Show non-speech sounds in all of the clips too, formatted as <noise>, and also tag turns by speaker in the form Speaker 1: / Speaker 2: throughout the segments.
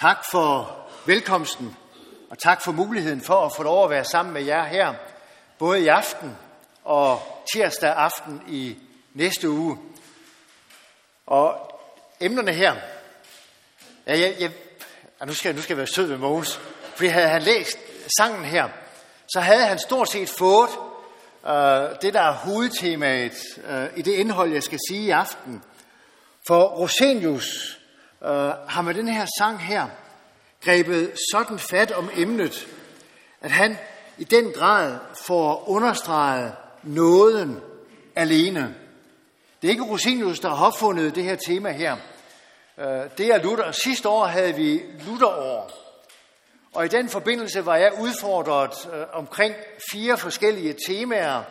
Speaker 1: Tak for velkomsten, og tak for muligheden for at få lov at være sammen med jer her, både i aften og tirsdag aften i næste uge. Og emnerne her, ja, jeg, jeg, ja, nu, skal, nu skal jeg være sød ved Mogens, fordi havde han læst sangen her, så havde han stort set fået øh, det, der er hovedtemaet øh, i det indhold, jeg skal sige i aften. For Rosenius øh, har med den her sang her grebet sådan fat om emnet, at han i den grad får understreget nåden alene. Det er ikke Rosinius, der har opfundet det her tema her. Øh, det er Luther. Sidste år havde vi Lutherår. Og i den forbindelse var jeg udfordret øh, omkring fire forskellige temaer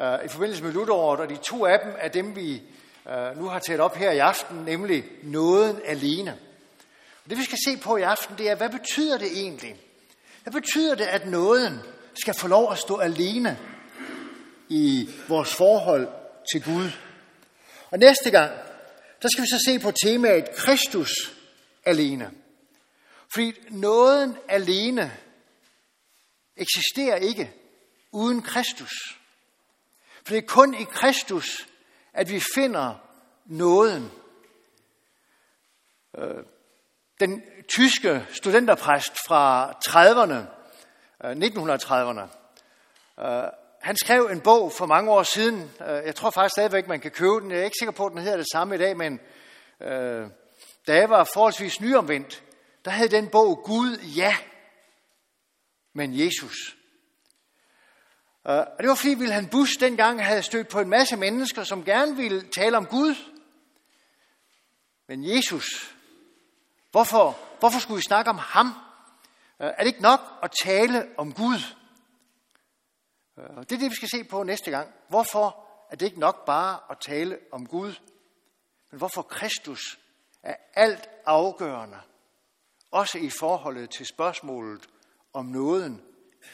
Speaker 1: øh, i forbindelse med Lutheråret, og de to af dem er dem, vi Øh, nu har taget op her i aften, nemlig nåden alene. Det vi skal se på i aften, det er, hvad betyder det egentlig? Hvad betyder det, at nåden skal få lov at stå alene i vores forhold til Gud? Og næste gang, der skal vi så se på temaet Kristus alene. Fordi nåden alene eksisterer ikke uden Kristus. For det er kun i Kristus, at vi finder nåden. Øh, den tyske studenterpræst fra 30'erne, 1930'erne, øh, øh, han skrev en bog for mange år siden. Jeg tror faktisk stadigvæk, man kan købe den. Jeg er ikke sikker på, at den hedder det samme i dag, men da jeg var forholdsvis nyomvendt, der havde den bog Gud, ja, men Jesus. Øh, og det var fordi Wilhelm Busch dengang havde stødt på en masse mennesker, som gerne ville tale om Gud. Men Jesus, Hvorfor, hvorfor skulle vi snakke om ham? Øh, er det ikke nok at tale om Gud? Øh, det er det, vi skal se på næste gang. Hvorfor er det ikke nok bare at tale om Gud? Men hvorfor Kristus er alt afgørende, også i forholdet til spørgsmålet om nåden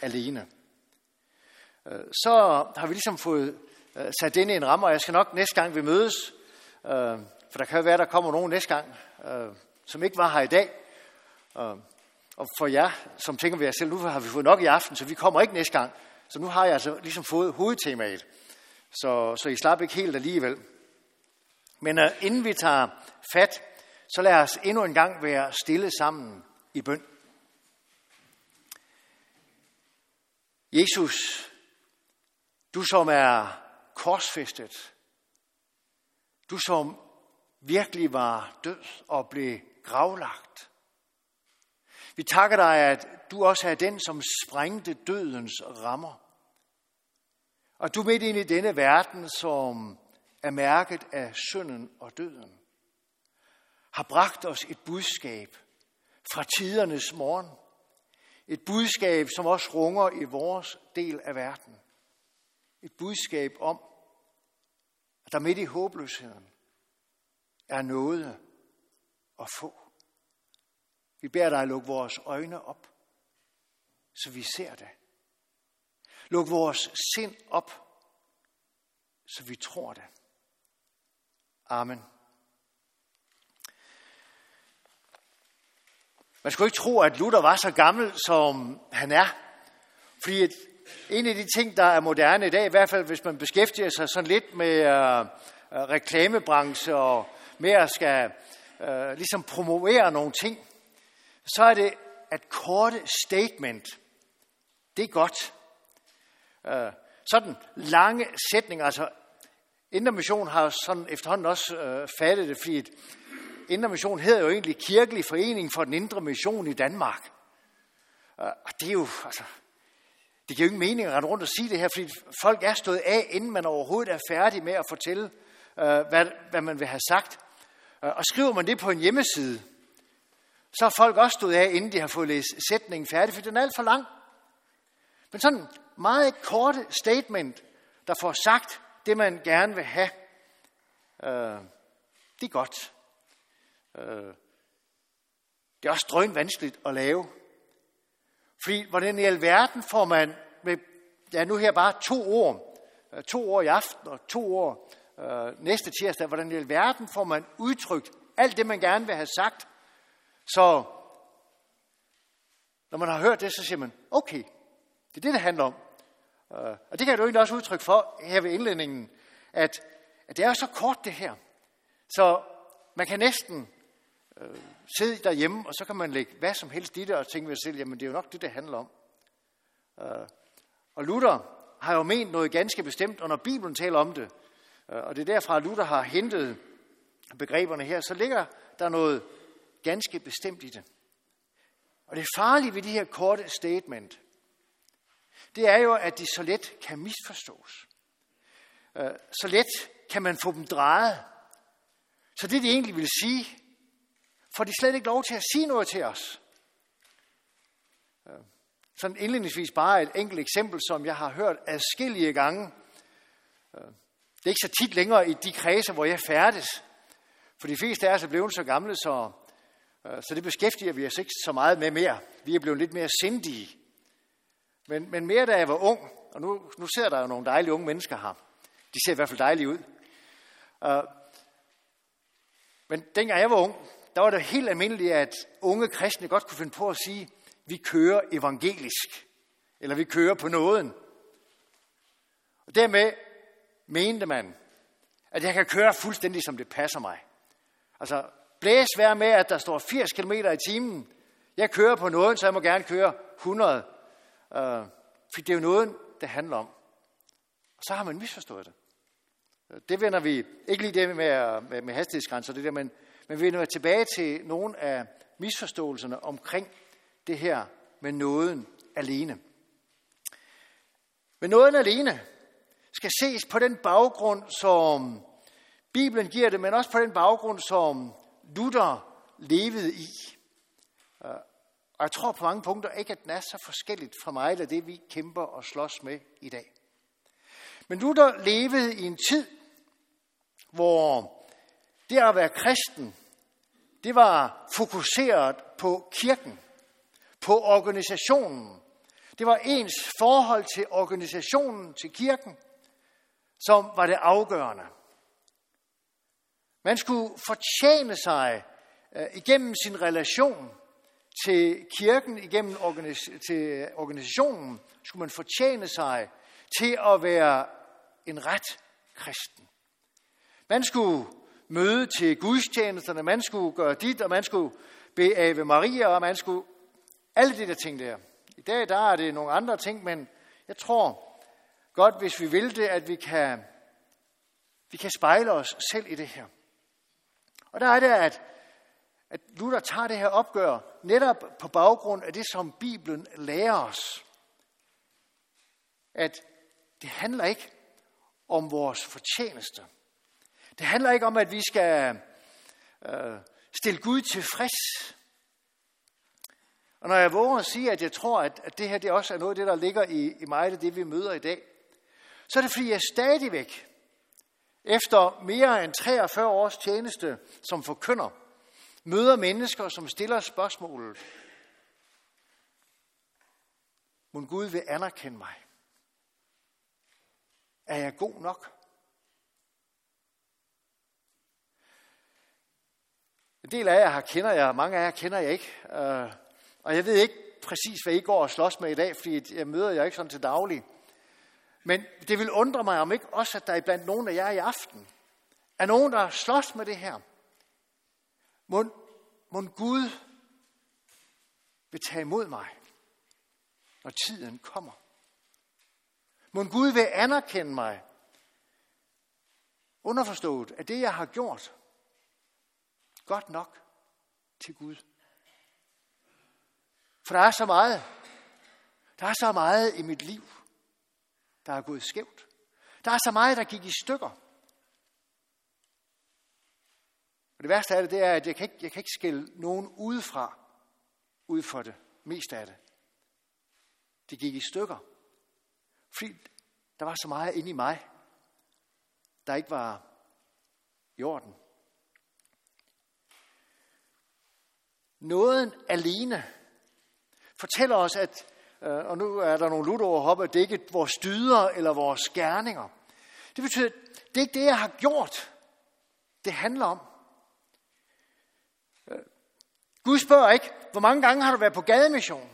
Speaker 1: alene. Øh, så har vi ligesom fået øh, sat ind i en ramme, og jeg skal nok næste gang vi mødes, øh, for der kan jo være, der kommer nogen næste gang, som ikke var her i dag. Og for jer, som tænker ved jer selv, nu har vi fået nok i aften, så vi kommer ikke næste gang. Så nu har jeg altså ligesom fået hovedtemaet. Så, så I slapper ikke helt alligevel. Men uh, inden vi tager fat, så lad os endnu en gang være stille sammen i bøn. Jesus, du som er korsfæstet, du som virkelig var død og blev gravlagt. Vi takker dig, at du også er den, som sprængte dødens rammer. Og du midt ind i denne verden, som er mærket af synden og døden, har bragt os et budskab fra tidernes morgen. Et budskab, som også runger i vores del af verden. Et budskab om, at der midt i håbløsheden er noget at få. Vi beder dig at lukke vores øjne op, så vi ser det. Luk vores sind op, så vi tror det. Amen. Man skulle ikke tro, at Luther var så gammel, som han er. Fordi en af de ting, der er moderne i dag, i hvert fald hvis man beskæftiger sig sådan lidt med øh, øh reklamebranche og mere skal øh, ligesom promovere nogle ting, så er det at korte statement. Det er godt. Øh, sådan lange sætninger, altså Indre Mission har sådan efterhånden også øh, fattet det, fordi Indre Mission hedder jo egentlig Kirkelig Forening for den Indre Mission i Danmark. Øh, og det er jo, altså, det giver jo ingen mening at rette rundt og sige det her, fordi folk er stået af, inden man overhovedet er færdig med at fortælle, øh, hvad, hvad man vil have sagt. Øh, og skriver man det på en hjemmeside, så er folk også stået af, inden de har fået læst sætningen færdig, for den er alt for lang. Men sådan meget korte statement, der får sagt det, man gerne vil have, øh, det er godt. Øh, det er også drøn vanskeligt at lave. Fordi hvordan i alverden får man med, ja nu her bare to år, øh, to år i aften og to år øh, næste tirsdag, hvordan i alverden får man udtrykt alt det, man gerne vil have sagt, så Når man har hørt det, så siger man, okay, det er det, det handler om. Øh, og det kan jeg jo egentlig også udtrykke for her ved indledningen, at, at det er så kort det her. Så man kan næsten øh, sidde derhjemme, og så kan man lægge hvad som helst i det, og tænke ved sig selv, jamen det er jo nok det, det handler om. Øh, og Luther har jo ment noget ganske bestemt, og når Bibelen taler om det, øh, og det er derfra, at Luther har hentet begreberne her, så ligger der noget ganske bestemt i det. Og det farlige ved de her korte statement, det er jo, at de så let kan misforstås. Øh, så let kan man få dem drejet. Så det, de egentlig vil sige, får de slet ikke lov til at sige noget til os. Sådan indledningsvis bare et enkelt eksempel, som jeg har hørt adskillige gange. Det er ikke så tit længere i de kredse, hvor jeg færdes. For de fleste af os er blevet så gamle, så, så det beskæftiger vi os ikke så meget med mere. Vi er blevet lidt mere sindige. Men, men mere da jeg var ung, og nu, nu ser der jo nogle dejlige unge mennesker her. De ser i hvert fald dejlige ud. Men dengang jeg var ung, der var det helt almindeligt, at unge kristne godt kunne finde på at sige, vi kører evangelisk, eller vi kører på nåden. Og dermed mente man, at jeg kan køre fuldstændig, som det passer mig. Altså, blæs vær med, at der står 80 km i timen. Jeg kører på nåden, så jeg må gerne køre 100. Uh, øh, for det er jo nåden, det handler om. Og så har man misforstået det. Det vender vi, ikke lige det med, med, med hastighedsgrænser, det der, men, men vi vender tilbage til nogle af misforståelserne omkring det her med nåden alene. Men nåden alene skal ses på den baggrund, som Bibelen giver det, men også på den baggrund, som Luther levede i. Og jeg tror på mange punkter ikke, at den er så forskelligt fra mig, eller det vi kæmper og slås med i dag. Men Luther levede i en tid, hvor det at være kristen, det var fokuseret på kirken på organisationen. Det var ens forhold til organisationen, til kirken, som var det afgørende. Man skulle fortjene sig øh, igennem sin relation til kirken, igennem organis- til organisationen, skulle man fortjene sig til at være en ret kristen. Man skulle møde til gudstjenesterne, man skulle gøre dit, og man skulle bede Ave Maria, og man skulle alle de der ting der. I dag der er det nogle andre ting, men jeg tror godt, hvis vi vil det, at vi kan, vi kan spejle os selv i det her. Og der er det, at, at Luther tager det her opgør netop på baggrund af det, som Bibelen lærer os. At det handler ikke om vores fortjeneste. Det handler ikke om, at vi skal øh, stille Gud tilfreds. Og når jeg våger at sige, at jeg tror, at, at det her det også er noget af det, der ligger i, i mig, det, det vi møder i dag, så er det fordi, jeg stadigvæk, efter mere end 43 års tjeneste som forkynder, møder mennesker, som stiller spørgsmålet, Mon Gud vil anerkende mig? Er jeg god nok? En del af jer har kender jeg, mange af jer kender jeg ikke. Øh, og jeg ved ikke præcis, hvad I går og slås med i dag, fordi jeg møder jer ikke sådan til daglig. Men det vil undre mig om ikke også, at der er blandt nogle af jer i aften er nogen, der slås med det her. Mon, må Gud vil tage imod mig, når tiden kommer. Må Gud vil anerkende mig. Underforstået, at det, jeg har gjort, godt nok til Gud. For der er så meget. Der er så meget i mit liv, der er gået skævt. Der er så meget, der gik i stykker. Og det værste af det, det er, at jeg kan ikke, jeg kan ikke skille nogen udefra ud for det mest af det. Det gik i stykker. Fordi der var så meget inde i mig, der ikke var i orden. Nåden alene fortæller os, at, øh, og nu er der nogle over hoppe, at det ikke er vores dyder eller vores gerninger. Det betyder, at det er ikke det, jeg har gjort. Det handler om. Øh, Gud spørger ikke, hvor mange gange har du været på gademission?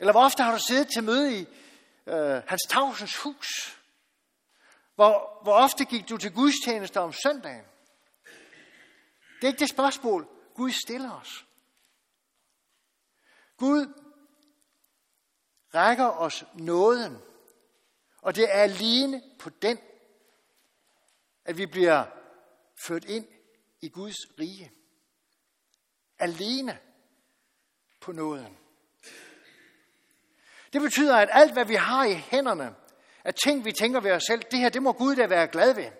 Speaker 1: Eller hvor ofte har du siddet til møde i øh, Hans Tavsens hus? Hvor, hvor ofte gik du til gudstjenester om søndagen? Det er ikke det spørgsmål, Gud stiller os. Gud rækker os nåden, og det er alene på den, at vi bliver ført ind i Guds rige. Alene på nåden. Det betyder, at alt, hvad vi har i hænderne, at ting, vi tænker ved os selv, det her, det må Gud da være glad ved.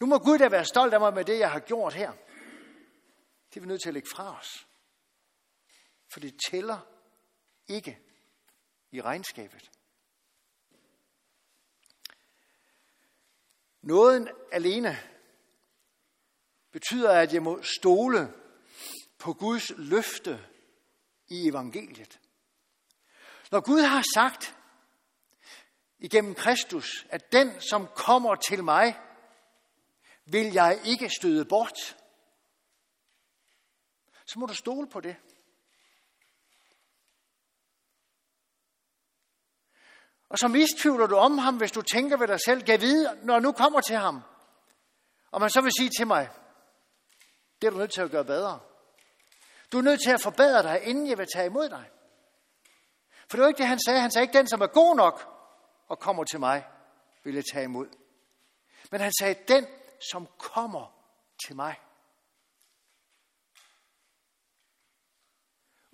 Speaker 1: Nu må Gud da være stolt af mig med det, jeg har gjort her. Det er vi nødt til at lægge fra os. For det tæller ikke i regnskabet. Nåden alene betyder, at jeg må stole på Guds løfte i evangeliet. Når Gud har sagt igennem Kristus, at den, som kommer til mig, vil jeg ikke støde bort, så må du stole på det. Og så mistvivler du om ham, hvis du tænker ved dig selv, kan vide, når nu kommer til ham. Og man så vil sige til mig, det er du nødt til at gøre bedre. Du er nødt til at forbedre dig, inden jeg vil tage imod dig. For det var ikke det, han sagde. Han sagde ikke, den som er god nok og kommer til mig, vil jeg tage imod. Men han sagde, den som kommer til mig.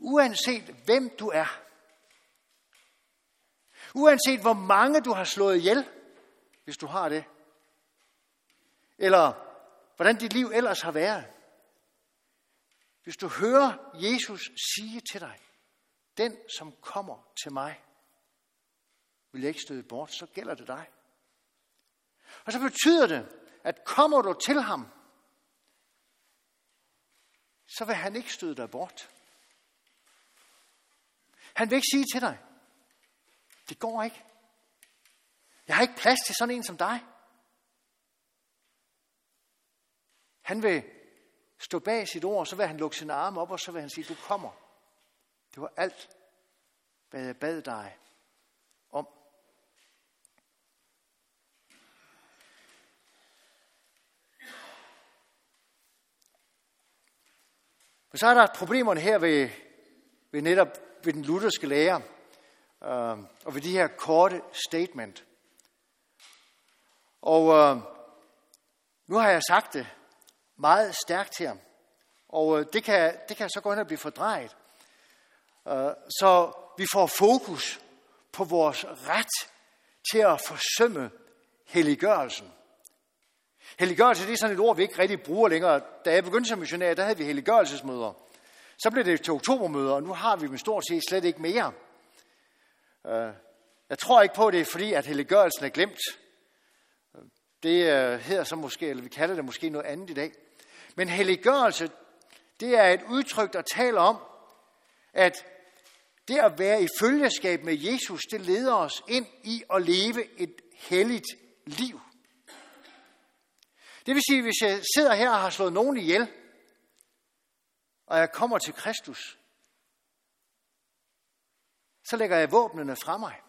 Speaker 1: Uanset hvem du er, Uanset hvor mange du har slået ihjel, hvis du har det. Eller hvordan dit liv ellers har været. Hvis du hører Jesus sige til dig, den som kommer til mig, vil jeg ikke støde bort, så gælder det dig. Og så betyder det, at kommer du til ham, så vil han ikke støde dig bort. Han vil ikke sige til dig, det går ikke. Jeg har ikke plads til sådan en som dig. Han vil stå bag sit ord, så vil han lukke sine arme op, og så vil han sige, du kommer. Det var alt, hvad jeg bad dig om. Men så er der problemerne her ved, ved netop ved den lutherske lære øh, og ved de her korte statement. Og øh, nu har jeg sagt det meget stærkt her, og øh, det, kan, det kan så gå ind og blive fordrejet. Øh, så vi får fokus på vores ret til at forsømme helliggørelsen. Helliggørelse det er sådan et ord, vi ikke rigtig bruger længere. Da jeg begyndte som missionær, der havde vi helliggørelsesmøder. Så blev det til oktobermøder, og nu har vi dem stort set slet ikke mere. Øh, jeg tror ikke på, at det er fordi, at helliggørelsen er glemt. Det øh, hedder så måske, eller vi kalder det måske noget andet i dag. Men helliggørelse, det er et udtryk, der taler om, at det at være i følgeskab med Jesus, det leder os ind i at leve et helligt liv. Det vil sige, hvis jeg sidder her og har slået nogen ihjel, og jeg kommer til Kristus, så lægger jeg våbnene fra mig.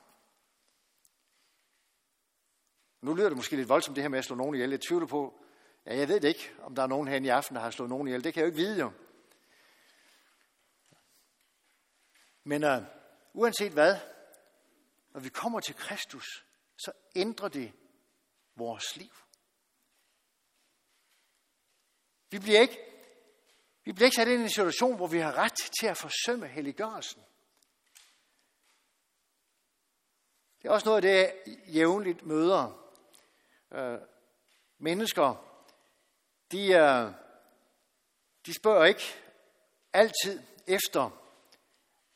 Speaker 1: Nu lyder det måske lidt voldsomt det her med at slå nogen ihjel. Jeg tvivler på, ja, jeg ved det ikke, om der er nogen herinde i aften, der har slået nogen ihjel. Det kan jeg jo ikke vide jo. Men uh, uanset hvad, når vi kommer til Kristus, så ændrer det vores liv. Vi bliver ikke, vi bliver ikke sat ind i en situation, hvor vi har ret til at forsømme helliggørelsen. Det er også noget af det, jeg jævnligt møder. Øh, mennesker, de, er, de spørger ikke altid efter,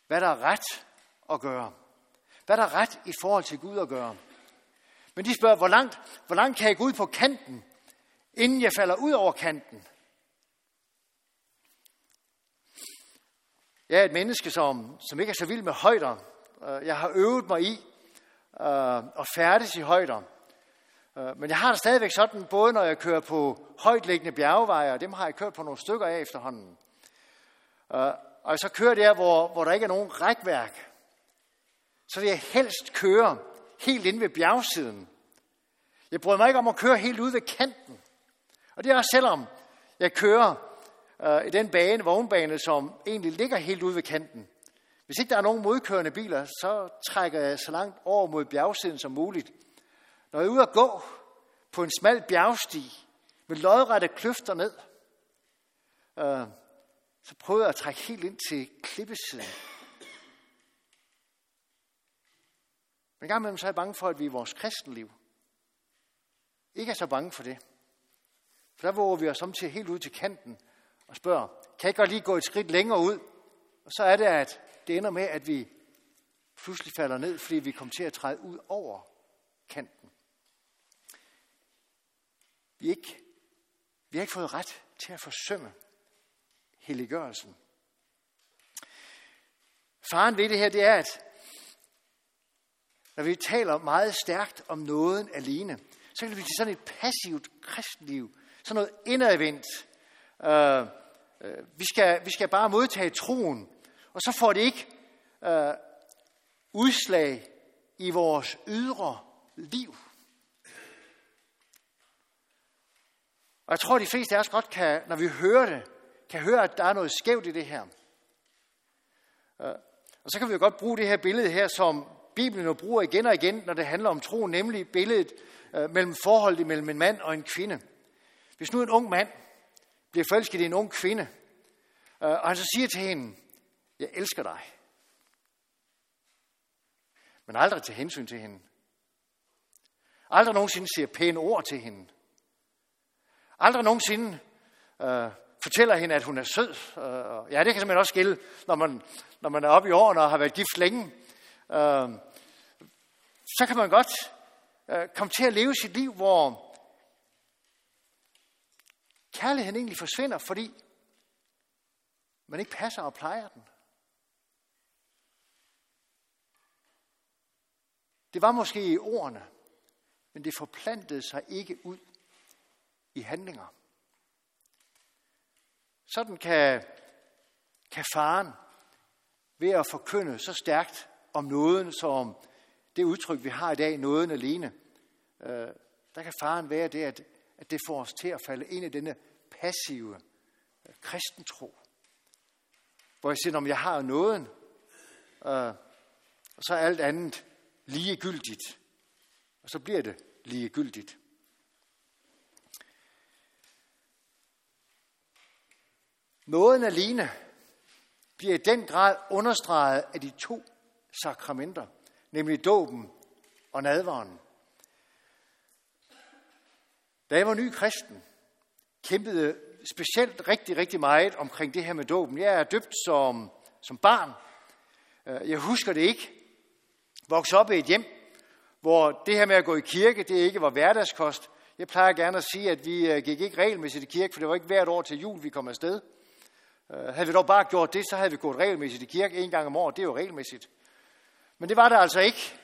Speaker 1: hvad der er ret at gøre. Hvad der er ret i forhold til Gud at gøre. Men de spørger, hvor langt, hvor langt kan jeg gå ud på kanten, inden jeg falder ud over kanten? Jeg er et menneske, som, som ikke er så vild med højder. Øh, jeg har øvet mig i øh, og færdes i højder. Øh, men jeg har det stadigvæk sådan, både når jeg kører på højtliggende bjergeveje, og dem har jeg kørt på nogle stykker af efterhånden. Øh, og så kører der, hvor, hvor der ikke er nogen rækværk. så vil jeg helst køre helt ind ved bjergsiden. Jeg bryder mig ikke om at køre helt ud ved kanten. Og det er også selvom jeg kører øh, i den bane, vognbane, som egentlig ligger helt ude ved kanten. Hvis ikke der er nogen modkørende biler, så trækker jeg så langt over mod bjergsiden som muligt. Når jeg er ude at gå på en smal bjergsti med lodrette kløfter ned, øh, så prøver jeg at trække helt ind til klippesiden. Men en gang imellem så er jeg bange for, at vi i vores kristenliv ikke er så bange for det. For der våger vi os til helt ud til kanten og spørger, kan jeg godt lige gå et skridt længere ud? Og så er det, at det ender med, at vi pludselig falder ned, fordi vi kommer til at træde ud over kanten. Vi, ikke, vi har ikke fået ret til at forsømme helliggørelsen. Faren ved det her, det er, at når vi taler meget stærkt om nåden alene, så kan det blive sådan et passivt kristenliv, sådan noget indadvendt. øh, Øh, vi, skal, vi skal bare modtage troen, og så får det ikke øh, udslag i vores ydre liv. Og jeg tror, de fleste af os godt kan, når vi hører det, kan høre, at der er noget skævt i det her. Øh, og så kan vi jo godt bruge det her billede her, som Bibelen jo bruger igen og igen, når det handler om tro, nemlig billedet øh, mellem forholdet mellem en mand og en kvinde. Hvis nu en ung mand bliver forelsket i en ung kvinde, øh, og han så siger til hende, jeg elsker dig, men aldrig til hensyn til hende. Aldrig nogensinde siger pæne ord til hende. Aldrig nogensinde øh, fortæller hende, at hun er sød. Øh, ja, det kan simpelthen også gælde, når man, når man er oppe i årene og har været gift længe. Øh, så kan man godt øh, komme til at leve sit liv, hvor kærligheden egentlig forsvinder, fordi man ikke passer og plejer den. Det var måske i ordene, men det forplantede sig ikke ud i handlinger. Sådan kan, kan faren ved at forkynde så stærkt om nåden, som det udtryk, vi har i dag, nåden alene, øh, der kan faren være det, at, at det får os til at falde ind i denne passive øh, kristentro. Hvor jeg siger, om jeg har nåden, øh, og så er alt andet ligegyldigt. Og så bliver det ligegyldigt. Nåden alene bliver i den grad understreget af de to sakramenter, nemlig dåben og nadvaren. Da jeg var ny kristen, kæmpede specielt rigtig, rigtig meget omkring det her med dåben. Jeg er døbt som, som barn. Øh, jeg husker det ikke. Voksede op i et hjem, hvor det her med at gå i kirke, det ikke var hverdagskost. Jeg plejer gerne at sige, at vi øh, gik ikke regelmæssigt i kirke, for det var ikke hvert år til jul, vi kom afsted. Øh, havde vi dog bare gjort det, så havde vi gået regelmæssigt i kirke en gang om året. Det er jo regelmæssigt. Men det var det altså ikke.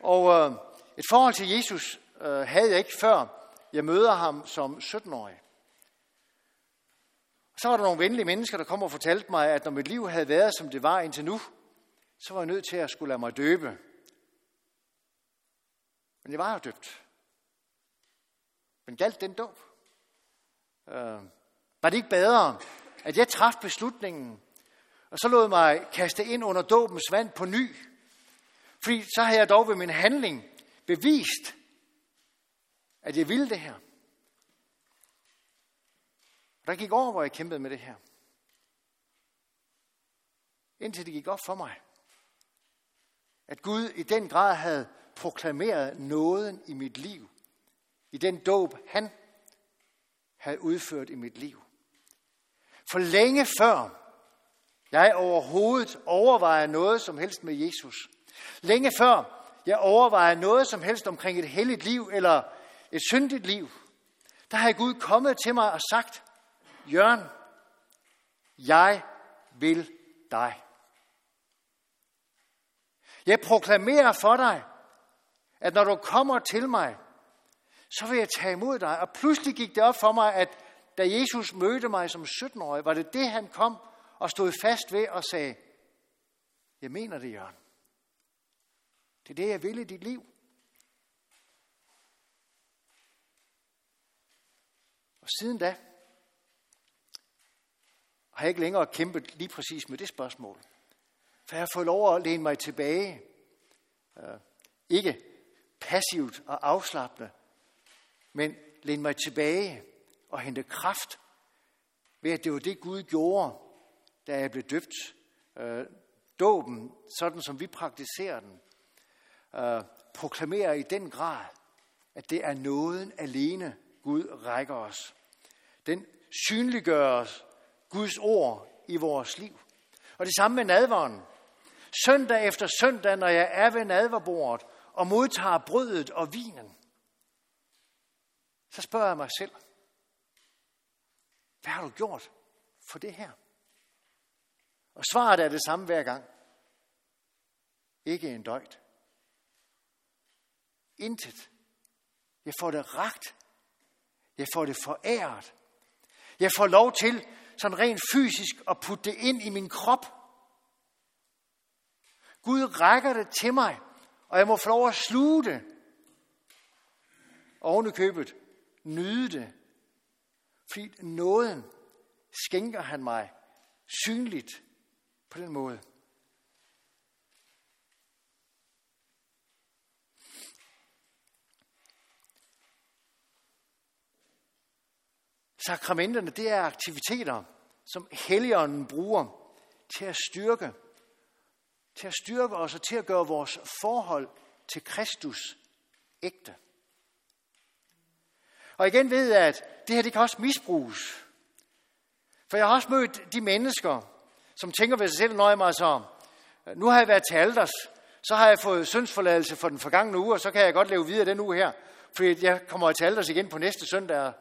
Speaker 1: Og øh, et forhold til Jesus øh, havde jeg ikke før jeg møder ham som 17-årig. Så var der nogle venlige mennesker, der kom og fortalte mig, at når mit liv havde været, som det var indtil nu, så var jeg nødt til at skulle lade mig døbe. Men jeg var jo døbt. Men galt den dåb? Øh, var det ikke bedre, at jeg traf beslutningen, og så lod mig kaste ind under dåbens vand på ny, fordi så havde jeg dog ved min handling bevist, at jeg ville det her. Der gik over, hvor jeg kæmpede med det her. Indtil det gik op for mig, at Gud i den grad havde proklameret nåden i mit liv, i den dåb, han havde udført i mit liv. For længe før jeg overhovedet overvejer noget som helst med Jesus, længe før jeg overvejer noget som helst omkring et helligt liv eller et syndigt liv, der har Gud kommet til mig og sagt, Jørgen, jeg vil dig. Jeg proklamerer for dig, at når du kommer til mig, så vil jeg tage imod dig. Og pludselig gik det op for mig, at da Jesus mødte mig som 17-årig, var det det, han kom og stod fast ved og sagde, jeg mener det, Jørgen. Det er det, jeg vil i dit liv. Og siden da har jeg ikke længere kæmpet lige præcis med det spørgsmål. For jeg har fået lov at læne mig tilbage. Øh, ikke passivt og afslappende, men læne mig tilbage og hente kraft ved, at det var det, Gud gjorde, da jeg blev døbt. Uh, dåben, sådan som vi praktiserer den, øh, proklamerer i den grad, at det er nåden alene, Gud rækker os. Den synliggør Guds ord i vores liv. Og det samme med nadveren. Søndag efter søndag, når jeg er ved nadverbordet og modtager brødet og vinen, så spørger jeg mig selv, hvad har du gjort for det her? Og svaret er det samme hver gang. Ikke en døjt. Intet. Jeg får det ragt. Jeg får det foræret. Jeg får lov til sådan rent fysisk at putte det ind i min krop. Gud rækker det til mig, og jeg må få lov at sluge det. Oven i købet, nyde det. Fordi nåden skænker han mig synligt på den måde. Sakramenterne, det er aktiviteter, som Helligånden bruger til at styrke, til at styrke os og til at gøre vores forhold til Kristus ægte. Og igen ved jeg, at det her det kan også misbruges. For jeg har også mødt de mennesker, som tænker ved sig selv, når jeg mig så, altså, nu har jeg været til alders, så har jeg fået syndsforladelse for den forgangne uge, og så kan jeg godt leve videre den uge her. Fordi jeg kommer til alders igen på næste søndag,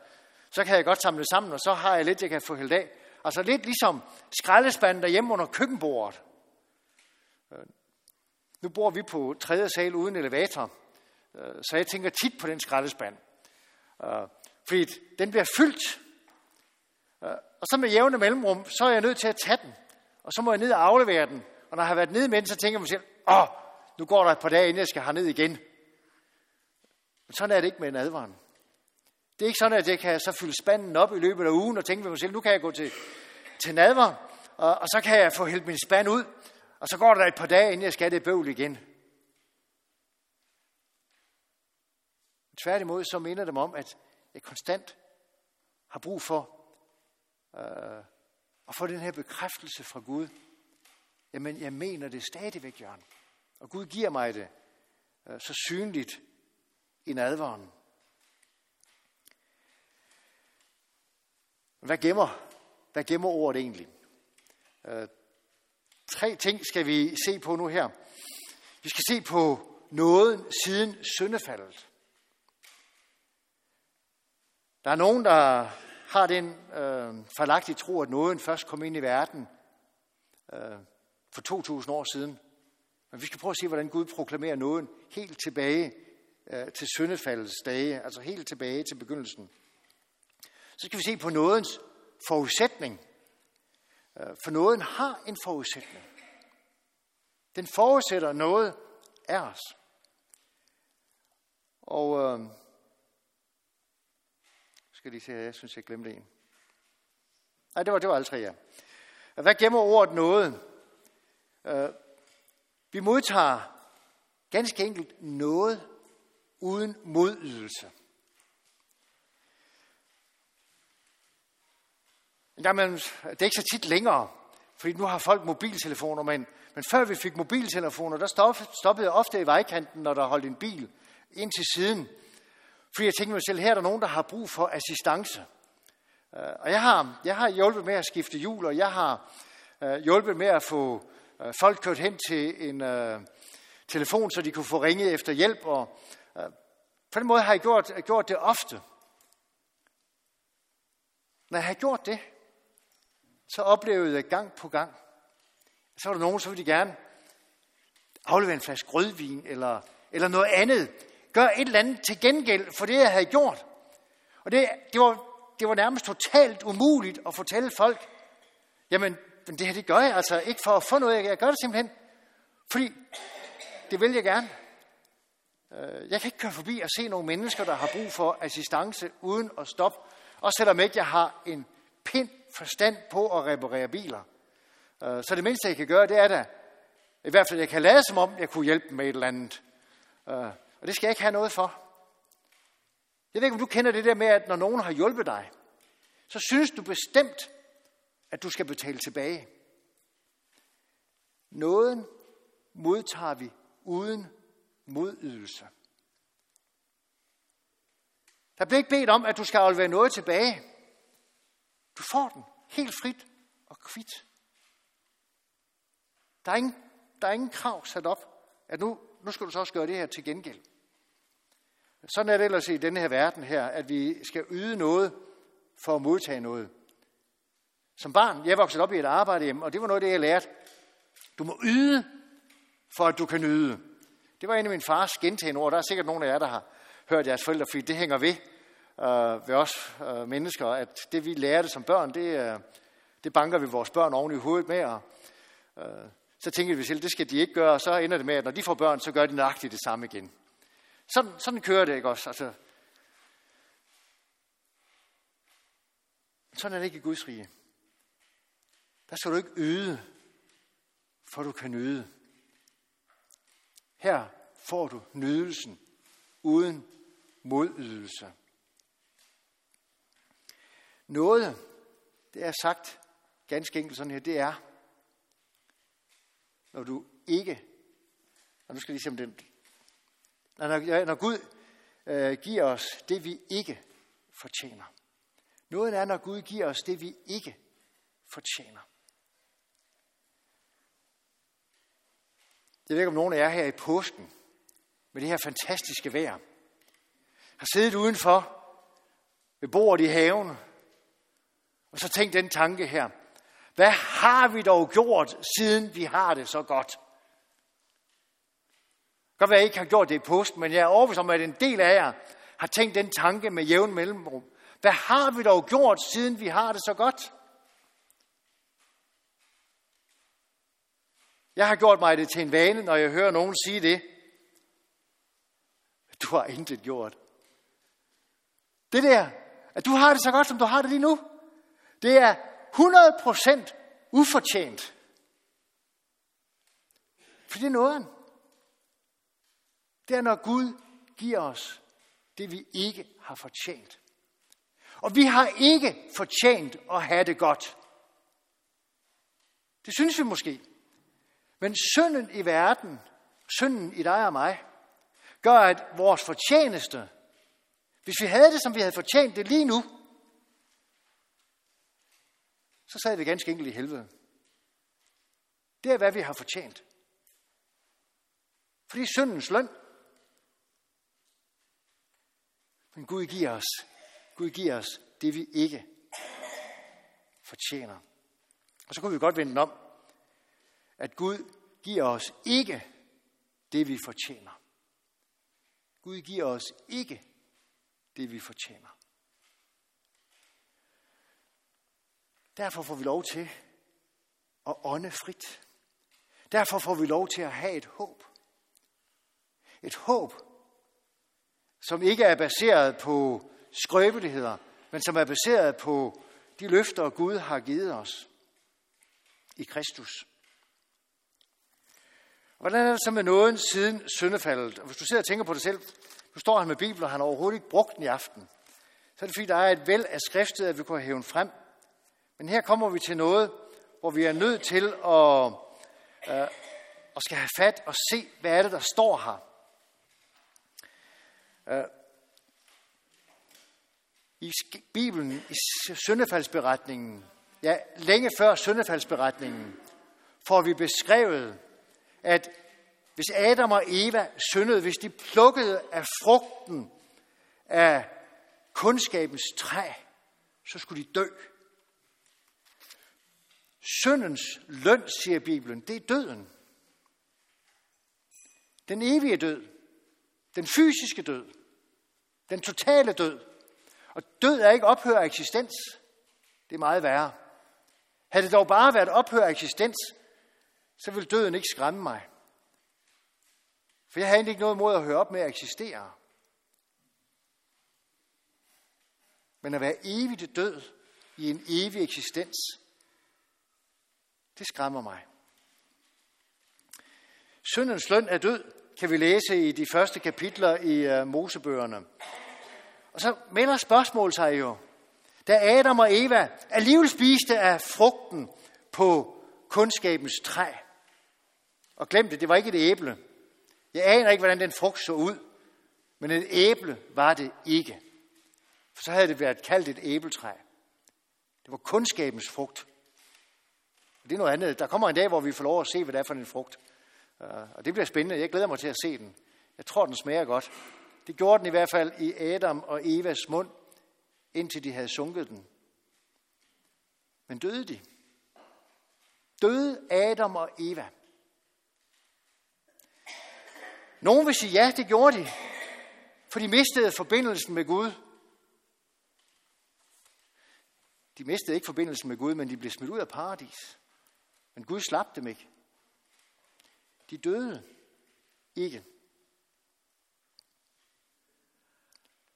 Speaker 1: så kan jeg godt samle sammen, og så har jeg lidt, jeg kan få hældt af. Altså lidt ligesom skraldespanden derhjemme under køkkenbordet. Øh, nu bor vi på tredje sal uden elevator, øh, så jeg tænker tit på den skraldespand. Øh, fordi den bliver fyldt. Øh, og så med jævne mellemrum, så er jeg nødt til at tage den. Og så må jeg ned og aflevere den. Og når jeg har været nede med den, så tænker jeg mig selv, åh, nu går der et par dage, inden jeg skal have ned igen. Men sådan er det ikke med en advaren. Det er ikke sådan, at jeg kan så fylde spanden op i løbet af ugen og tænke ved mig selv, nu kan jeg gå til, til nadver, og, og så kan jeg få hældt min spand ud, og så går der et par dage, inden jeg skal det bøvl igen. Tværtimod så minder dem om, at jeg konstant har brug for øh, at få den her bekræftelse fra Gud. Jamen, jeg mener det stadigvæk, Jørgen. Og Gud giver mig det øh, så synligt i nadvaren. Hvad gemmer, hvad gemmer ordet egentlig? Øh, tre ting skal vi se på nu her. Vi skal se på nåden siden syndefaldet. Der er nogen, der har den øh, forlagtige tro, at nåden først kom ind i verden øh, for 2000 år siden. Men vi skal prøve at se, hvordan Gud proklamerer nåden helt tilbage øh, til syndefaldets dage, altså helt tilbage til begyndelsen. Så skal vi se på nådens forudsætning. Øh, for nåden har en forudsætning. Den forudsætter noget af os. Og øh, skal lige se her, jeg synes, jeg glemte en. Nej, det var, det var alle tre, ja. Hvad gemmer ordet noget? Øh, vi modtager ganske enkelt noget uden modydelse. Jamen, det er ikke så tit længere, fordi nu har folk mobiltelefoner, men, men før vi fik mobiltelefoner, der stoppede jeg ofte i vejkanten, når der holdt en bil ind til siden. Fordi jeg tænkte mig selv, her er der nogen, der har brug for assistance. Øh, og jeg har, jeg har hjulpet med at skifte hjul, og jeg har øh, hjulpet med at få øh, folk kørt hen til en telefon, så de kunne få ringet efter hjælp. Og, uh, på den måde har jeg gjort, gjort det ofte. Når jeg har gjort det, så oplevede jeg gang på gang, så var der nogen, så ville de gerne aflevere en flaske rødvin eller, eller noget andet. Gør et eller andet til gengæld for det, jeg havde gjort. Og det, det, var, det var nærmest totalt umuligt at fortælle folk, jamen, men det her, det gør jeg altså ikke for at få noget. Jeg gør det simpelthen, fordi det vil jeg gerne. Øh, jeg kan ikke køre forbi og se nogle mennesker, der har brug for assistance uden at stoppe. Også selvom ikke jeg har en pind forstand på at reparere biler. Øh, så det mindste, jeg kan gøre, det er da, i hvert fald jeg kan lade som om, jeg kunne hjælpe med et eller andet. Øh, og det skal jeg ikke have noget for. Jeg ved ikke, om du kender det der med, at når nogen har hjulpet dig, så synes du bestemt, at du skal betale tilbage. Nåden modtager vi uden modydelse. Der bliver ikke bedt om, at du skal aflevere noget tilbage. Du får den helt frit og kvit. Der er ingen, der er ingen krav sat op, at nu, nu skal du så også gøre det her til gengæld. Sådan er det ellers i denne her verden her, at vi skal yde noget for at modtage noget. Som barn, jeg voksede op i et arbejde hjem, og det var noget det, jeg lærte. Du må yde, for at du kan nyde. Det var en af min fars gentagende ord. Der er sikkert nogen af jer, der har hørt jeres forældre, fordi det hænger ved øh, ved os øh, mennesker, at det vi lærte som børn, det, øh, det banker vi vores børn oven i hovedet med, og øh, så tænker vi selv, det skal de ikke gøre, og så ender det med, at når de får børn, så gør de nøjagtigt det samme igen. Sådan, sådan kører det ikke også. Altså, sådan er det ikke i Guds rige. Der skal du ikke yde, for du kan nyde. Her får du nydelsen uden modydelse. Noget, det er sagt ganske enkelt sådan her, det er, når du ikke, og nu skal jeg lige se om den, når, når Gud øh, giver os det, vi ikke fortjener. Noget er, når Gud giver os det, vi ikke fortjener. Jeg ved ikke, om nogen af jer her i påsken, med det her fantastiske vejr, har siddet udenfor ved bordet i haven, og så tænk den tanke her. Hvad har vi dog gjort, siden vi har det så godt? Godt være, jeg ikke har gjort det i post, men jeg er overbevist om, at en del af jer har tænkt den tanke med jævn mellemrum. Hvad har vi dog gjort, siden vi har det så godt? Jeg har gjort mig det til en vane, når jeg hører nogen sige det. <laughs> Du har intet gjort. Det der, at du har det så godt, som du har det lige nu, det er 100% ufortjent. For det er noget. Det er, når Gud giver os det, vi ikke har fortjent. Og vi har ikke fortjent at have det godt. Det synes vi måske. Men synden i verden, synden i dig og mig, gør, at vores fortjeneste, hvis vi havde det, som vi havde fortjent det lige nu, så sad vi ganske enkelt i helvede. Det er, hvad vi har fortjent. Fordi syndens løn. Men Gud giver os, Gud giver os det, vi ikke fortjener. Og så kunne vi godt vende den om at Gud giver os ikke det, vi fortjener. Gud giver os ikke det, vi fortjener. Derfor får vi lov til at ånde frit. Derfor får vi lov til at have et håb. Et håb, som ikke er baseret på skrøbeligheder, men som er baseret på de løfter, Gud har givet os i Kristus. Hvordan er det så med nåden siden syndefaldet? Og hvis du sidder og tænker på det selv, nu står han med Bibelen, og han har overhovedet ikke brugt den i aften. Så er det fordi, der er et væld af skriftet, at vi kunne hæve frem. Men her kommer vi til noget, hvor vi er nødt til at, øh, at skal have fat og se, hvad er det, der står her. Øh, I Bibelen, i syndefaldsberetningen, ja, længe før syndefaldsberetningen, får vi beskrevet, at hvis Adam og Eva syndede, hvis de plukkede af frugten af kundskabens træ, så skulle de dø. Syndens løn, siger Bibelen, det er døden. Den evige død. Den fysiske død. Den totale død. Og død er ikke ophør af eksistens. Det er meget værre. Havde det dog bare været ophør af eksistens, så ville døden ikke skræmme mig. For jeg havde egentlig ikke noget imod at høre op med at eksistere. Men at være evigt død i en evig eksistens, det skræmmer mig. Syndens løn er død, kan vi læse i de første kapitler i øh, Mosebøgerne. Og så melder spørgsmålet sig jo. Da Adam og Eva alligevel spiste af frugten på kundskabens træ. Og glem det, det var ikke et æble. Jeg aner ikke, hvordan den frugt så ud. Men et æble var det ikke. For så havde det været kaldt et æbletræ. Det var kundskabens frugt. Det er noget andet. Der kommer en dag, hvor vi får lov at se, hvad det er for en frugt. Øh, og det bliver spændende. Jeg glæder mig til at se den. Jeg tror, den smager godt. Det gjorde den i hvert fald i Adam og Evas mund, indtil de havde sunket den. Men døde de? Døde Adam og Eva? Nogen vil sige, ja, det gjorde de, for de mistede forbindelsen med Gud. De mistede ikke forbindelsen med Gud, men de blev smidt ud af paradis. Men Gud slap dem ikke. De døde ikke.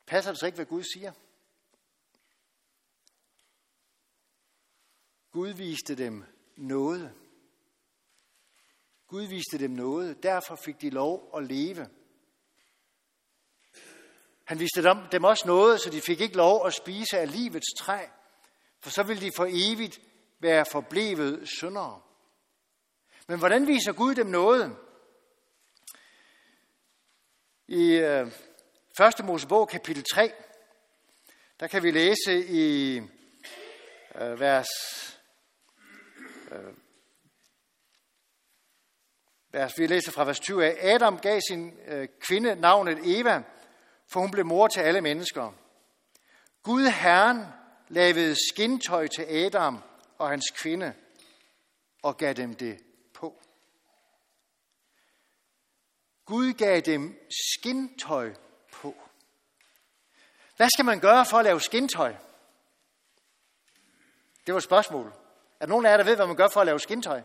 Speaker 1: Passer det så ikke, hvad Gud siger? Gud viste dem noget. Gud viste dem noget. Derfor fik de lov at leve. Han viste dem, dem også noget, så de fik ikke lov at spise af livets træ, for så ville de for evigt være forblevet syndere. Men hvordan viser Gud dem noget? I øh, 1. Mosebog kapitel 3, der kan vi læse i øh, vers, øh, vers, vi læser fra vers 20 af, Adam gav sin øh, kvinde navnet Eva, for hun blev mor til alle mennesker. Gud Herren lavede skintøj til Adam og hans kvinde og gav dem det på. Gud gav dem skintøj på. Hvad skal man gøre for at lave skintøj? Det var et spørgsmål. Er der nogen af jer, der ved, hvad man gør for at lave skintøj?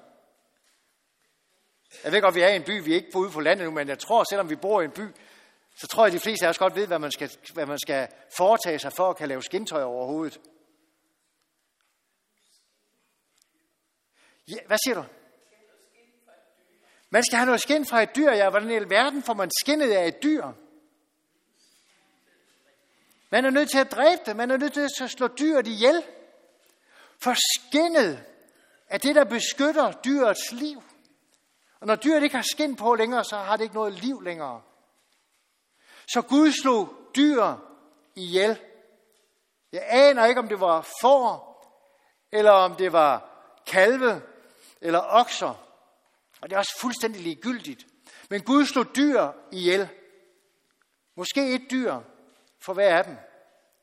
Speaker 1: Jeg ved godt, vi er i en by, vi er ikke ude på landet nu, men jeg tror, selvom vi bor i en by, så tror jeg, at de fleste af os godt ved, hvad man skal, hvad man skal foretage sig for at kan lave skintøj overhovedet. Ja, hvad siger du? Man skal have noget skin fra et dyr, ja. Hvordan i alverden får man skinnet af et dyr? Man er nødt til at dræbe det. Man er nødt til at slå dyret ihjel. For skinnet er det, der beskytter dyrets liv. Og når dyret ikke har skin på længere, så har det ikke noget liv længere. Så Gud slog dyr ihjel. Jeg aner ikke, om det var får, eller om det var kalve, eller okser. Og det er også fuldstændig ligegyldigt. Men Gud slog dyr ihjel. Måske et dyr for hver af dem.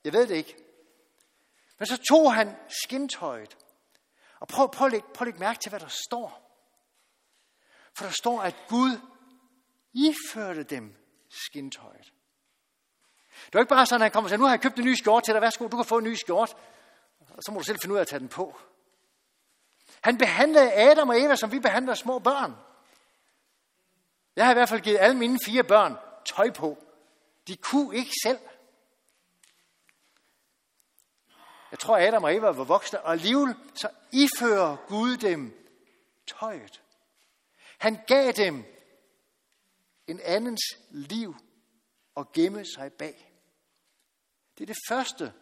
Speaker 1: Jeg ved det ikke. Men så tog han skintøjet. Og prøv, prøv, at lægge, prøv at lægge mærke til, hvad der står. For der står, at Gud iførte dem skintøjet. Det var ikke bare sådan, at han kommer og sagde, nu har jeg købt en ny skjort til dig, værsgo, du kan få en ny skjort. Og så må du selv finde ud af at tage den på. Han behandlede Adam og Eva, som vi behandler små børn. Jeg har i hvert fald givet alle mine fire børn tøj på. De kunne ikke selv. Jeg tror, Adam og Eva var voksne, og alligevel så ifører Gud dem tøjet. Han gav dem en andens liv og gemme sig bag. Det er det første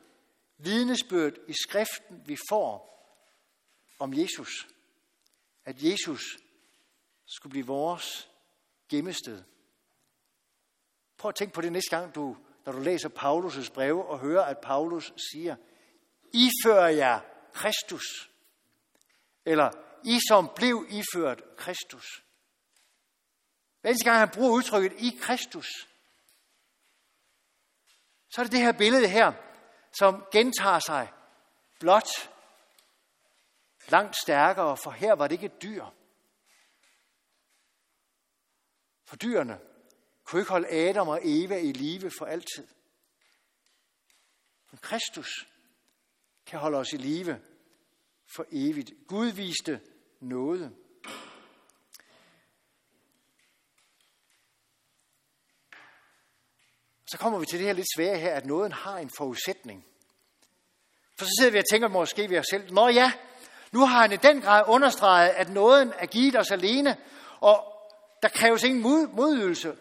Speaker 1: vidnesbyrd i skriften, vi får om Jesus. At Jesus skulle blive vores gemmested. Prøv at tænke på det næste gang, du, når du læser Paulus' breve og hører, at Paulus siger, ifører jer Kristus. Eller I som blev iført Kristus. Hver eneste gang han bruger udtrykket i Kristus, så er det det her billede her, som gentager sig blot langt stærkere, for her var det ikke et dyr. For dyrene kunne ikke holde Adam og Eva i live for altid. Men Kristus kan holde os i live for evigt. Gud viste noget. Så kommer vi til det her lidt svære her, at nåden har en forudsætning. For så sidder vi og tænker måske ved os selv, Nå ja, nu har han i den grad understreget, at nåden er givet os alene, og der kræves ingen mod, modydelse.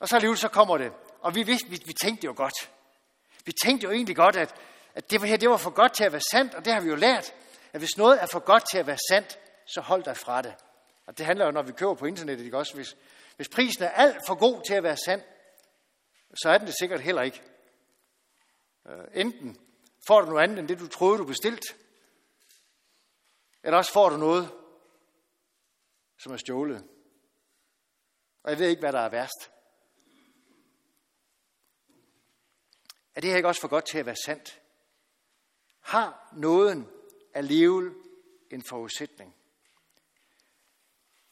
Speaker 1: Og så alligevel så kommer det. Og vi vidste, vi, vi tænkte jo godt. Vi tænkte jo egentlig godt, at, at det her det var for godt til at være sandt, og det har vi jo lært, at hvis noget er for godt til at være sandt, så hold dig fra det. Og det handler jo, når vi køber på internettet, ikke også? Hvis, hvis prisen er alt for god til at være sand, så er den det sikkert heller ikke. Øh, enten får du noget andet end det, du troede, du bestilte, eller også får du noget, som er stjålet. Og jeg ved ikke, hvad der er værst. Er det her ikke også for godt til at være sandt? Har nåden alligevel en forudsætning?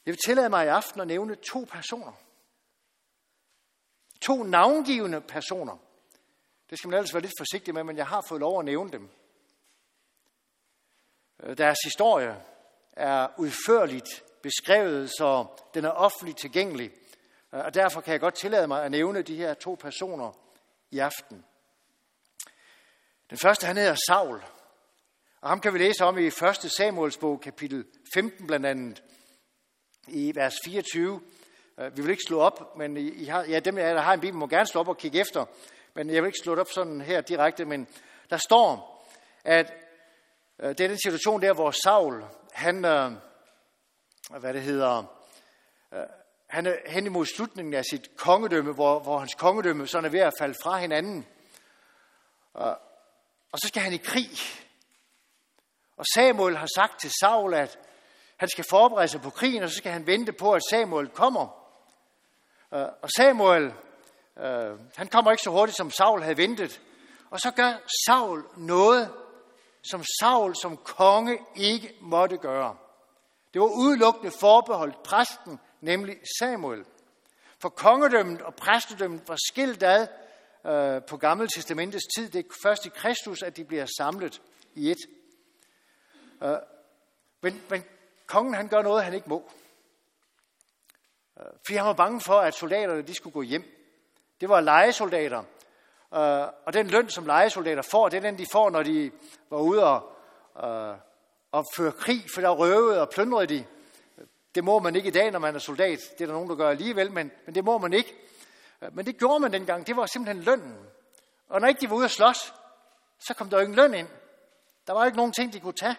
Speaker 1: Jeg vil tillade mig i aften at nævne to personer. To navngivende personer. Det skal man ellers være lidt forsigtig med, men jeg har fået lov at nævne dem. Øh, deres historie er udførligt beskrevet, så den er offentligt tilgængelig. Øh, og derfor kan jeg godt tillade mig at nævne de her to personer i aften. Den første, han hedder Saul. Og ham kan vi læse om i 1. Samuels bog, kapitel 15 blandt andet, i vers 24. Øh, vi vil ikke slå op, men I har, ja, dem, der har en bibel, må gerne slå op og kigge efter. Men jeg vil ikke slå det op sådan her direkte, men der står, at Øh, det er den situation der, hvor Saul, han, øh, hvad det hedder, øh, han er hen imod slutningen af sit kongedømme, hvor, hvor hans kongedømme sådan er ved at falde fra hinanden. Og så skal han i krig. Og Samuel har sagt til Saul, at han skal forberede sig på krigen, og så skal han vente på, at Samuel kommer. Og Samuel, han kommer ikke så hurtigt, som Saul havde ventet. Og så gør Saul noget, som Saul som konge ikke måtte gøre. Det var udelukkende forbeholdt præsten, nemlig Samuel. For kongedømmet og præstedømmet var skilt ad øh, på Gamle Testamentets tid. Det er først i Kristus, at de bliver samlet i et. Øh, men, men kongen han gør noget, han ikke må. Øh, fordi han var bange for, at soldaterne de skulle gå hjem. Det var legesoldater. Øh, og den løn, som lejesoldater får, det er den, de får, når de var ude og, øh, og føre krig, for der røvede og plyndrede de. Det må man ikke i dag, når man er soldat. Det er der nogen, der gør alligevel, men, men det må man ikke. Øh, men det gjorde man dengang. Det var simpelthen lønnen. Og når ikke de var ude at slås, så kom der jo ingen løn ind. Der var jo ikke nogen ting, de kunne tage.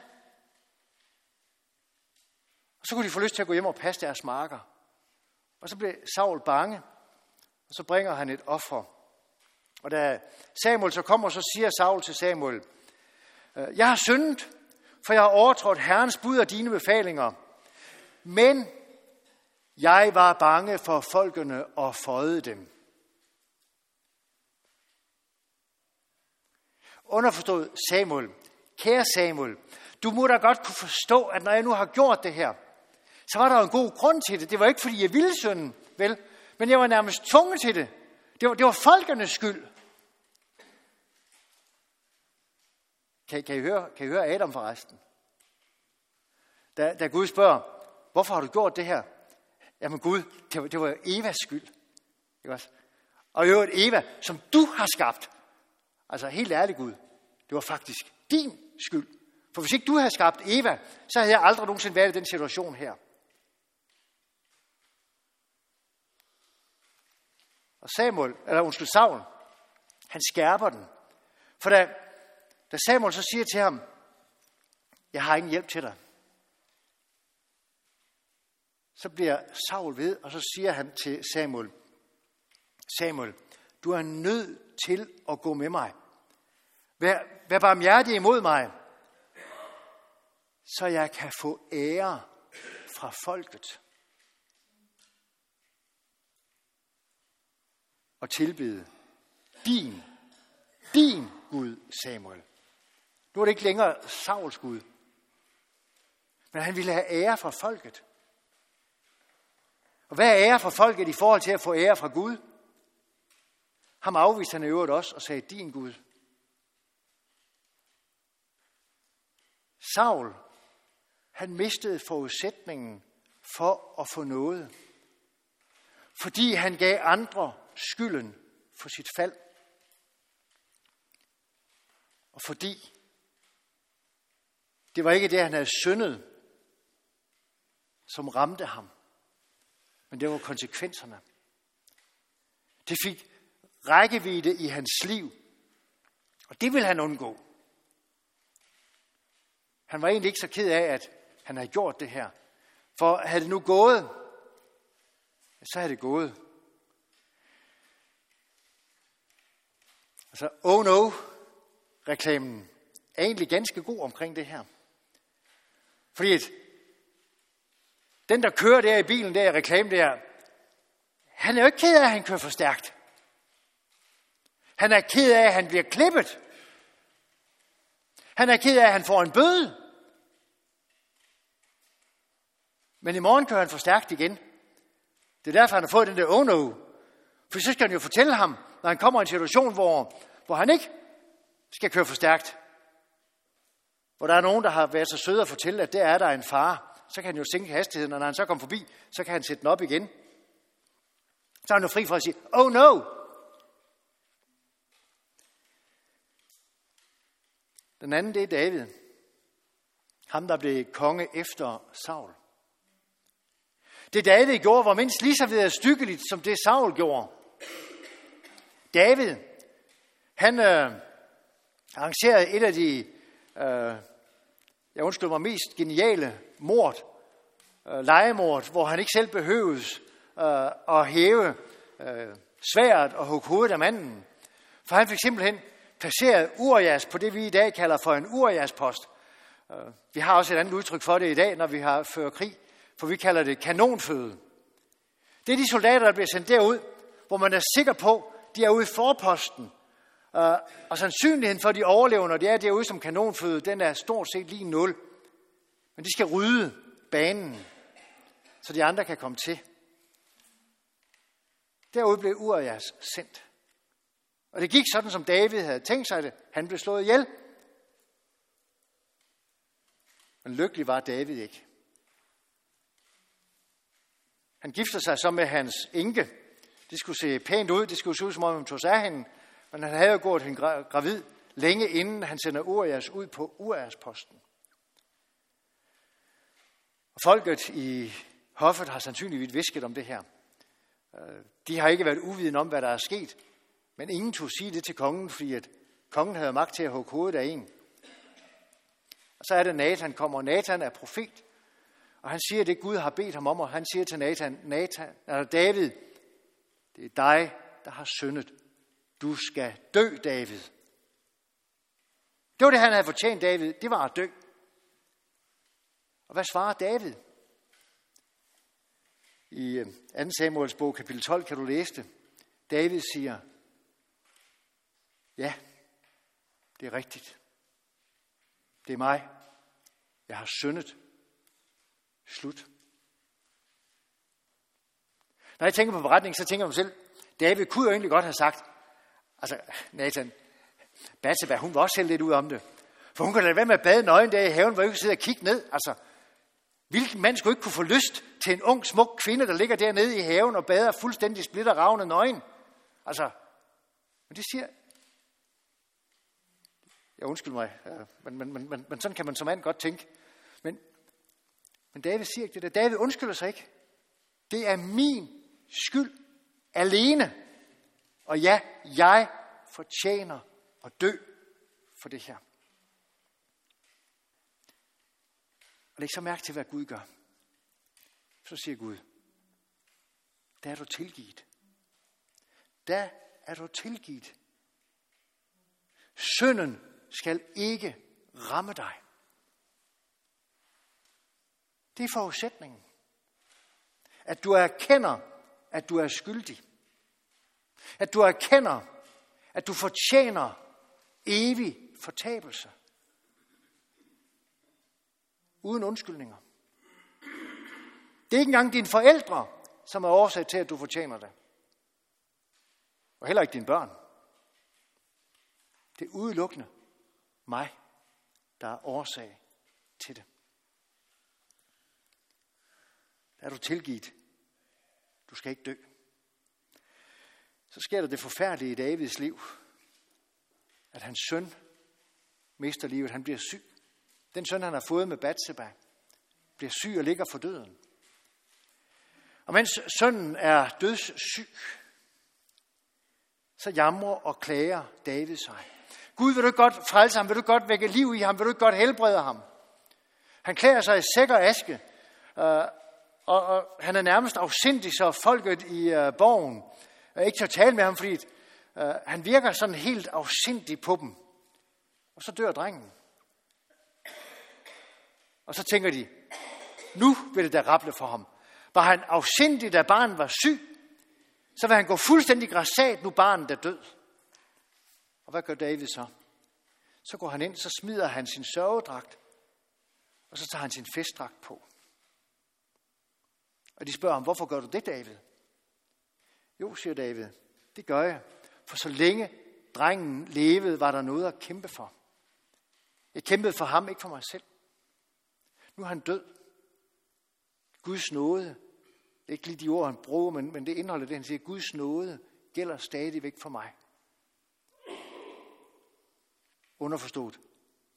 Speaker 1: Og så kunne de få lyst til at gå hjem og passe deres marker. Og så blev Saul bange, og så bringer han et offer. Og da Samuel så kommer, så siger Saul til Samuel, øh, Jeg har syndet, for jeg har overtrådt Herrens bud og dine befalinger. Men jeg var bange for folkene og føjede dem. Underforstået Samuel, kære Samuel, du må da godt kunne forstå, at når jeg nu har gjort det her, så var der en god grund til det. Det var ikke, fordi jeg ville synden, vel? Men jeg var nærmest tvunget til det. Det var, det var folkenes skyld. Kan, kan, I høre, kan I høre Adam forresten? Da, da Gud spørger, hvorfor har du gjort det her? Jamen Gud, det var, det var Evas skyld. Ikke også? Og i øvrigt Eva, som du har skabt. Altså helt ærligt Gud, det var faktisk din skyld. For hvis ikke du havde skabt Eva, så havde jeg aldrig nogensinde været i den situation her. Og Samuel, eller undskyld, Saul, han skærper den. For da, da Samuel så siger til ham, jeg har ingen hjælp til dig, så bliver Saul ved, og så siger han til Samuel, Samuel, du er nødt til at gå med mig. Vær, vær barmhjertig imod mig, så jeg kan få ære fra folket. Og tilbede din, din Gud, Samuel. Nu er det ikke længere Sauls Gud, men han ville have ære fra folket. Og hvad er ære fra folket i forhold til at få ære fra Gud? Ham afviste han i øvrigt også og sagde, din Gud. Saul, han mistede forudsætningen for at få noget. Fordi han gav andre skylden for sit fald. Og fordi det var ikke det, han havde syndet, som ramte ham, men det var konsekvenserne. Det fik rækkevidde i hans liv, og det ville han undgå. Han var egentlig ikke så ked af, at han havde gjort det her. For havde det nu gået, så havde det gået. Altså, oh no, reklamen er egentlig ganske god omkring det her. Fordi at den, der kører der i bilen, der i der, han er jo ikke ked af, at han kører for stærkt. Han er ked af, at han bliver klippet. Han er ked af, at han får en bøde. Men i morgen kører han for stærkt igen. Det er derfor, han har fået den der oh no. For så skal han jo fortælle ham, når han kommer i en situation, hvor, hvor han ikke skal køre for stærkt. Hvor der er nogen, der har været så søde at fortælle, at der er der en far. Så kan han jo sænke hastigheden, og når han så kommer forbi, så kan han sætte den op igen. Så er han jo fri for at sige, oh no! Den anden, det er David. Ham, der blev konge efter Saul. Det David gjorde var mindst lige så vederstykkeligt, som det Saul gjorde. David, han øh, arrangerede et af de, øh, jeg undskylder mig, mest geniale mord, øh, legemord, hvor han ikke selv behøves øh, at hæve øh, sværet og hugge hovedet af manden. For han fik simpelthen placeret Urias på det, vi i dag kalder for en Urias-post. Øh, vi har også et andet udtryk for det i dag, når vi har ført krig for vi kalder det kanonføde. Det er de soldater, der bliver sendt derud, hvor man er sikker på, de er ude i forposten. Øh, og sandsynligheden for, at de overlever, når de er derude som kanonføde, den er stort set lige nul. Men de skal rydde banen, så de andre kan komme til. Derude blev Urias sendt. Og det gik sådan, som David havde tænkt sig det. Han blev slået ihjel. Men lykkelig var David ikke. Han gifter sig så med hans enke. Det skulle se pænt ud, det skulle se ud, som om han tog sig af hende. Men han havde jo gået hende gravid længe inden han sender Urias ud på Urias posten. Og folket i hoffet har sandsynligvis visket om det her. Øh, de har ikke været uviden om, hvad der er sket, men ingen tog sige det til kongen, fordi at kongen havde magt til at hugge hovedet af en. Og så er det Nathan kommer, og Nathan er profet. Og han siger det, Gud har bedt ham om, og han siger til Nathan, Nathan eller David, det er dig, der har syndet. Du skal dø, David. Det var det, han havde fortjent, David. Det var at dø. Og hvad svarer David? I øh, 2. Samuels bog, kapitel 12, kan du læse det. David siger, ja, det er rigtigt. Det er mig. Jeg har syndet. Slut. Når jeg tænker på beretningen, så tænker jeg mig selv, David kunne jo egentlig godt have sagt, altså Nathan, Batseba, hun var også helt lidt ud om det. For hun kunne lade være med at bade nøgen der i haven, hvor hun kunne sidde og kigge ned. Altså, hvilken mand skulle ikke kunne få lyst til en ung, smuk kvinde, der ligger dernede i haven og bader fuldstændig splitter ravne nøgen? Altså, men det siger... Jeg undskyld mig, men, men, men, men, men sådan kan man som mand godt tænke. Men men David siger ikke det der. David undskylder sig ikke. Det er min skyld alene. Og ja, jeg fortjener at dø for det her. Og læg så mærke til, hvad Gud gør. Så siger Gud, der er du tilgivet. Der er du tilgivet. Sønden skal ikke ramme dig. Det er forudsætningen. At du erkender, at du er skyldig. At du erkender, at du fortjener evig fortabelse. Uden undskyldninger. Det er ikke engang dine forældre, som er årsag til, at du fortjener det. Og heller ikke dine børn. Det er udelukkende mig, der er årsag til det. er du tilgivet. Du skal ikke dø så sker der det forfærdelige i Davids liv, at hans søn mister livet. Han bliver syg. Den søn, han har fået med Batseba, bliver syg og ligger for døden. Og mens sønnen er dødssyg, så jamrer og klager David sig. Gud, vil du godt frelse ham? Vil du godt vække liv i ham? Vil du godt helbrede ham? Han klæder sig i sæk og aske, øh, og, og han er nærmest afsindig, så folket i øh, borgen er ikke til at tale med ham, fordi øh, han virker sådan helt afsindig på dem. Og så dør drengen. Og så tænker de, nu vil det da rable for ham. Var han afsindig, da barnet var syg, så vil han gå fuldstændig græsat, nu barnet er død. Og hvad gør David så? Så går han ind, så smider han sin sørgedragt, og så tager han sin festdragt på. Og de spørger ham, hvorfor gør du det, David? Jo, siger David, det gør jeg. For så længe drengen levede, var der noget at kæmpe for. Jeg kæmpede for ham, ikke for mig selv. Nu er han død. Guds nåde, det er ikke lige de ord, han bruger, men, men det indeholder det, han siger, Guds nåde gælder stadigvæk for mig. Underforstået.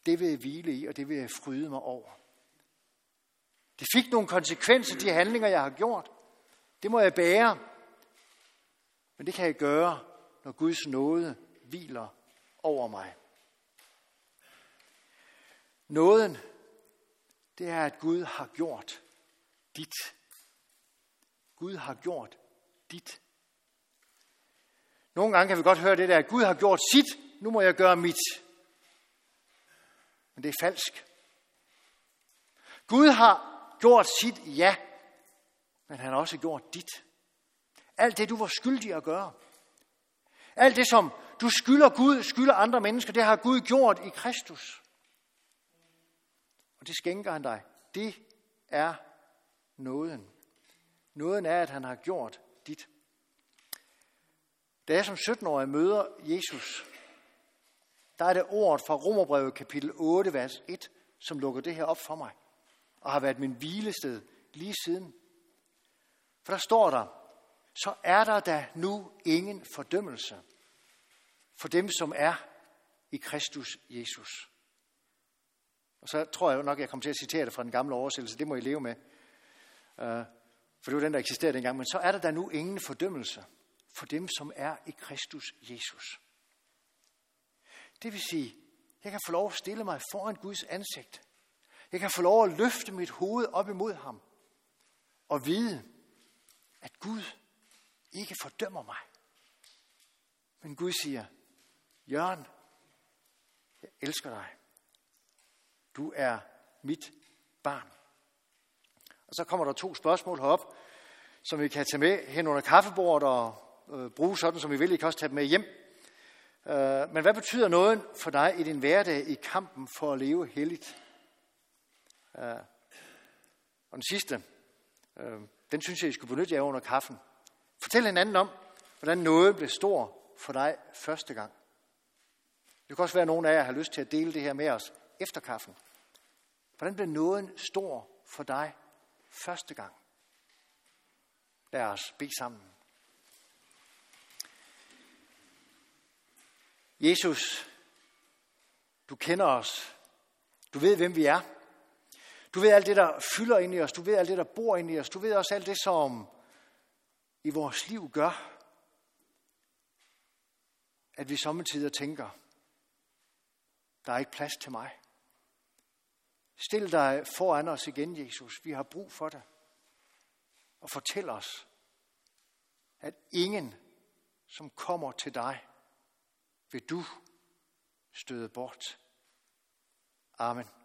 Speaker 1: Det vil jeg hvile i, og det vil jeg fryde mig over. Det fik nogle konsekvenser, de handlinger, jeg har gjort. Det må jeg bære. Men det kan jeg gøre, når Guds nåde hviler over mig. Nåden, det er, at Gud har gjort dit. Gud har gjort dit. Nogle gange kan vi godt høre det der, at Gud har gjort sit, nu må jeg gøre mit. Men det er falsk. Gud har gjort sit, ja, men han har også gjort dit. Alt det, du var skyldig at gøre. Alt det, som du skylder Gud, skylder andre mennesker, det har Gud gjort i Kristus. Og det skænker han dig. Det er nåden. Nåden er, at han har gjort dit. Da jeg som 17-årig møder Jesus, der er det ordet fra Romerbrevet kapitel 8, vers 1, som lukker det her op for mig, og har været min hvilested lige siden. For der står der, så er der da nu ingen fordømmelse for dem, som er i Kristus Jesus. Og så tror jeg nok, jeg kommer til at citere det fra den gamle oversættelse. Det må I leve med. Øh, for det var den, der eksisterede dengang. Men så er der da nu ingen fordømmelse for dem, som er i Kristus Jesus. Det vil sige, jeg kan få lov at stille mig foran Guds ansigt. Jeg kan få lov at løfte mit hoved op imod ham. Og vide, at Gud ikke fordømmer mig. Men Gud siger, Jørgen, jeg elsker dig. Du er mit barn. Og så kommer der to spørgsmål herop, som vi kan tage med hen under kaffebordet og øh, bruge sådan, som vi vil. I kan også tage dem med hjem. Øh, men hvad betyder noget for dig i din hverdag i kampen for at leve helligt? Øh, og den sidste, øh, den synes jeg, I skulle benytte jer under kaffen. Fortæl hinanden om, hvordan noget blev stor for dig første gang. Det kan også være, at nogen af jer har lyst til at dele det her med os efter kaffen. Hvordan blev nåden stor for dig første gang? Lad os bede sammen. Jesus, du kender os. Du ved, hvem vi er. Du ved alt det, der fylder ind i os. Du ved alt det, der bor ind i os. Du ved også alt det, som i vores liv gør, at vi sommetider tænker, der er ikke plads til mig. Stil dig foran os igen, Jesus. Vi har brug for dig. Og fortæl os, at ingen, som kommer til dig, vil du støde bort. Amen.